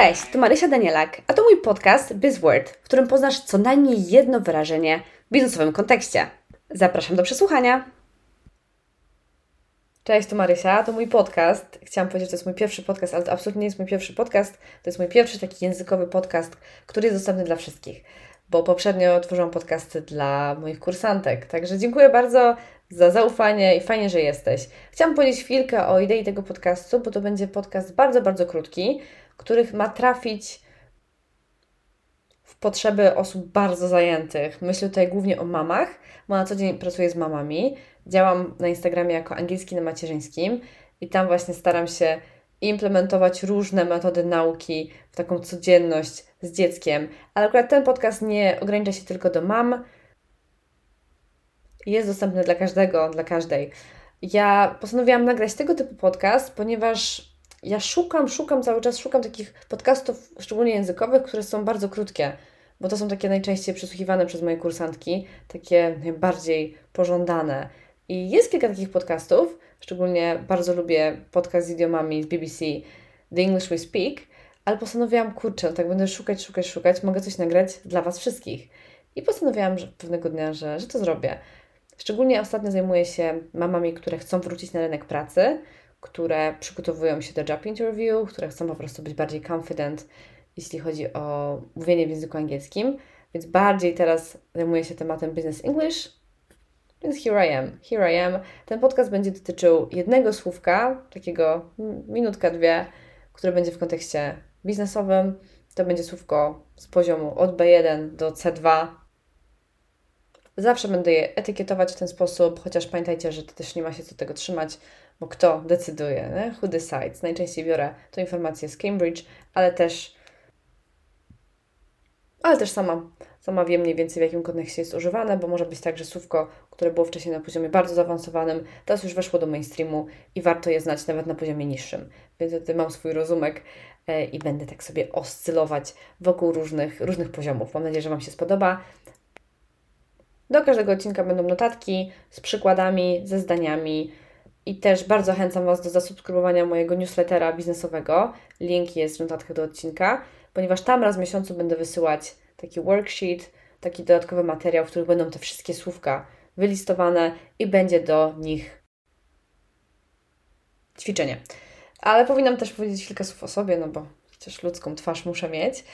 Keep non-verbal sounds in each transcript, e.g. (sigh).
Cześć, to Marysia Danielak, a to mój podcast BizWord, w którym poznasz co najmniej jedno wyrażenie w biznesowym kontekście. Zapraszam do przesłuchania. Cześć, to Marysia, to mój podcast. Chciałam powiedzieć, że to jest mój pierwszy podcast, ale to absolutnie nie jest mój pierwszy podcast. To jest mój pierwszy taki językowy podcast, który jest dostępny dla wszystkich, bo poprzednio tworzyłam podcasty dla moich kursantek. Także dziękuję bardzo za zaufanie i fajnie, że jesteś. Chciałam powiedzieć chwilkę o idei tego podcastu, bo to będzie podcast bardzo, bardzo krótki, których ma trafić w potrzeby osób bardzo zajętych. Myślę tutaj głównie o mamach, bo na co dzień pracuję z mamami. Działam na Instagramie jako angielski na macierzyńskim i tam właśnie staram się implementować różne metody nauki w taką codzienność z dzieckiem. Ale akurat ten podcast nie ogranicza się tylko do mam. Jest dostępny dla każdego, dla każdej. Ja postanowiłam nagrać tego typu podcast, ponieważ ja szukam, szukam cały czas, szukam takich podcastów, szczególnie językowych, które są bardzo krótkie, bo to są takie najczęściej przesłuchiwane przez moje kursantki, takie najbardziej pożądane. I jest kilka takich podcastów, szczególnie bardzo lubię podcast z idiomami z BBC, The English We Speak, ale postanowiłam, kurczę, tak będę szukać, szukać, szukać, mogę coś nagrać dla Was wszystkich. I postanowiłam że pewnego dnia, że, że to zrobię. Szczególnie ostatnio zajmuję się mamami, które chcą wrócić na rynek pracy, które przygotowują się do job interview, które chcą po prostu być bardziej confident, jeśli chodzi o mówienie w języku angielskim. Więc bardziej teraz zajmuję się tematem business English. Więc here I am, here I am. Ten podcast będzie dotyczył jednego słówka, takiego minutka, dwie, które będzie w kontekście biznesowym. To będzie słówko z poziomu od B1 do C2. Zawsze będę je etykietować w ten sposób, chociaż pamiętajcie, że to też nie ma się co tego trzymać, bo kto decyduje, nie? who decides. Najczęściej biorę tę informację z Cambridge, ale też ale też sama, sama wiem mniej więcej w jakim kontekście jest używane, bo może być tak, że słówko, które było wcześniej na poziomie bardzo zaawansowanym, teraz już weszło do mainstreamu i warto je znać nawet na poziomie niższym. Więc tutaj mam swój rozumek e, i będę tak sobie oscylować wokół różnych, różnych poziomów. Mam nadzieję, że Wam się spodoba. Do każdego odcinka będą notatki z przykładami, ze zdaniami, i też bardzo zachęcam Was do zasubskrybowania mojego newslettera biznesowego. Link jest w notatkach do odcinka, ponieważ tam raz w miesiącu będę wysyłać taki worksheet, taki dodatkowy materiał, w którym będą te wszystkie słówka wylistowane i będzie do nich ćwiczenie. Ale powinnam też powiedzieć kilka słów o sobie, no bo przecież ludzką twarz muszę mieć.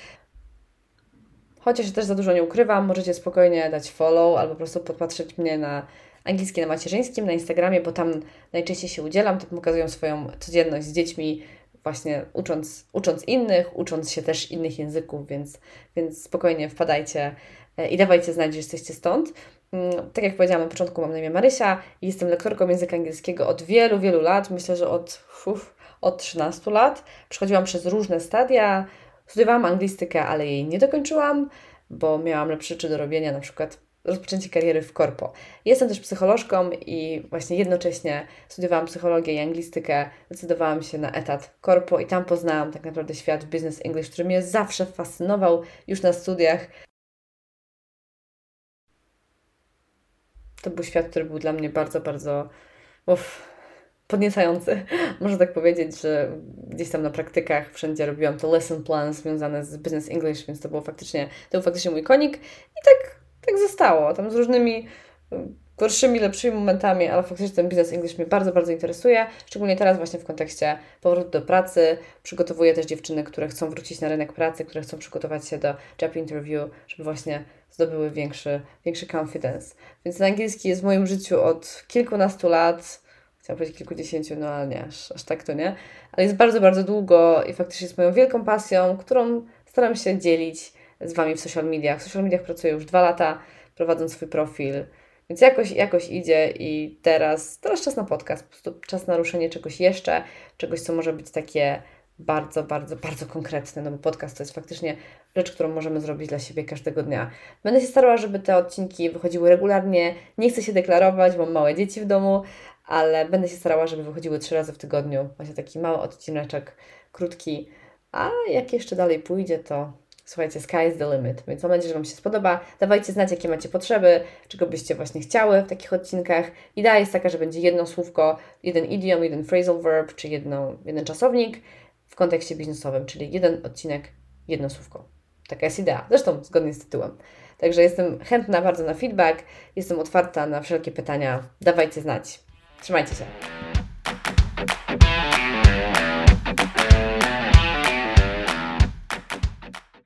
Chociaż też za dużo nie ukrywam, możecie spokojnie dać follow albo po prostu podpatrzeć mnie na angielski na macierzyńskim na Instagramie, bo tam najczęściej się udzielam, tam pokazują swoją codzienność z dziećmi, właśnie ucząc, ucząc innych, ucząc się też innych języków, więc, więc spokojnie wpadajcie e, i dawajcie znać, że jesteście stąd. Mm, tak jak powiedziałam na początku, mam na imię Marysia i jestem lektorką języka angielskiego od wielu, wielu lat. Myślę, że od, uf, od 13 lat. Przechodziłam przez różne stadia, studiowałam anglistykę, ale jej nie dokończyłam, bo miałam lepsze rzeczy do robienia, na przykład rozpoczęcie kariery w korpo. Jestem też psycholożką i właśnie jednocześnie studiowałam psychologię i anglistykę, decydowałam się na etat korpo i tam poznałam tak naprawdę świat business English, który mnie zawsze fascynował już na studiach. To był świat, który był dla mnie bardzo, bardzo podniecający. (laughs) Można tak powiedzieć, że gdzieś tam na praktykach wszędzie robiłam to lesson plan związane z business English, więc to było faktycznie, to był faktycznie mój konik. I tak tak zostało. Tam z różnymi y, gorszymi, lepszymi momentami, ale faktycznie ten biznes English mnie bardzo, bardzo interesuje, szczególnie teraz właśnie w kontekście powrotu do pracy. Przygotowuję też dziewczyny, które chcą wrócić na rynek pracy, które chcą przygotować się do job interview, żeby właśnie zdobyły większy, większy confidence. Więc ten angielski jest w moim życiu od kilkunastu lat, chciałam powiedzieć kilkudziesięciu, no ale nie, aż, aż tak to nie, ale jest bardzo, bardzo długo i faktycznie jest moją wielką pasją, którą staram się dzielić z Wami w social mediach. W social mediach pracuję już dwa lata, prowadząc swój profil, więc jakoś, jakoś idzie i teraz, teraz czas na podcast, po prostu czas na ruszenie czegoś jeszcze, czegoś, co może być takie bardzo, bardzo, bardzo konkretne, no bo podcast to jest faktycznie rzecz, którą możemy zrobić dla siebie każdego dnia. Będę się starała, żeby te odcinki wychodziły regularnie. Nie chcę się deklarować, mam małe dzieci w domu, ale będę się starała, żeby wychodziły trzy razy w tygodniu. Właśnie taki mały odcineczek, krótki. A jak jeszcze dalej pójdzie, to Słuchajcie, sky is the limit, więc mam nadzieję, że Wam się spodoba. Dawajcie znać, jakie macie potrzeby, czego byście właśnie chciały w takich odcinkach. Idea jest taka, że będzie jedno słówko, jeden idiom, jeden phrasal verb, czy jedno, jeden czasownik w kontekście biznesowym, czyli jeden odcinek, jedno słówko. Taka jest idea, zresztą zgodnie z tytułem. Także jestem chętna bardzo na feedback, jestem otwarta na wszelkie pytania. Dawajcie znać. Trzymajcie się.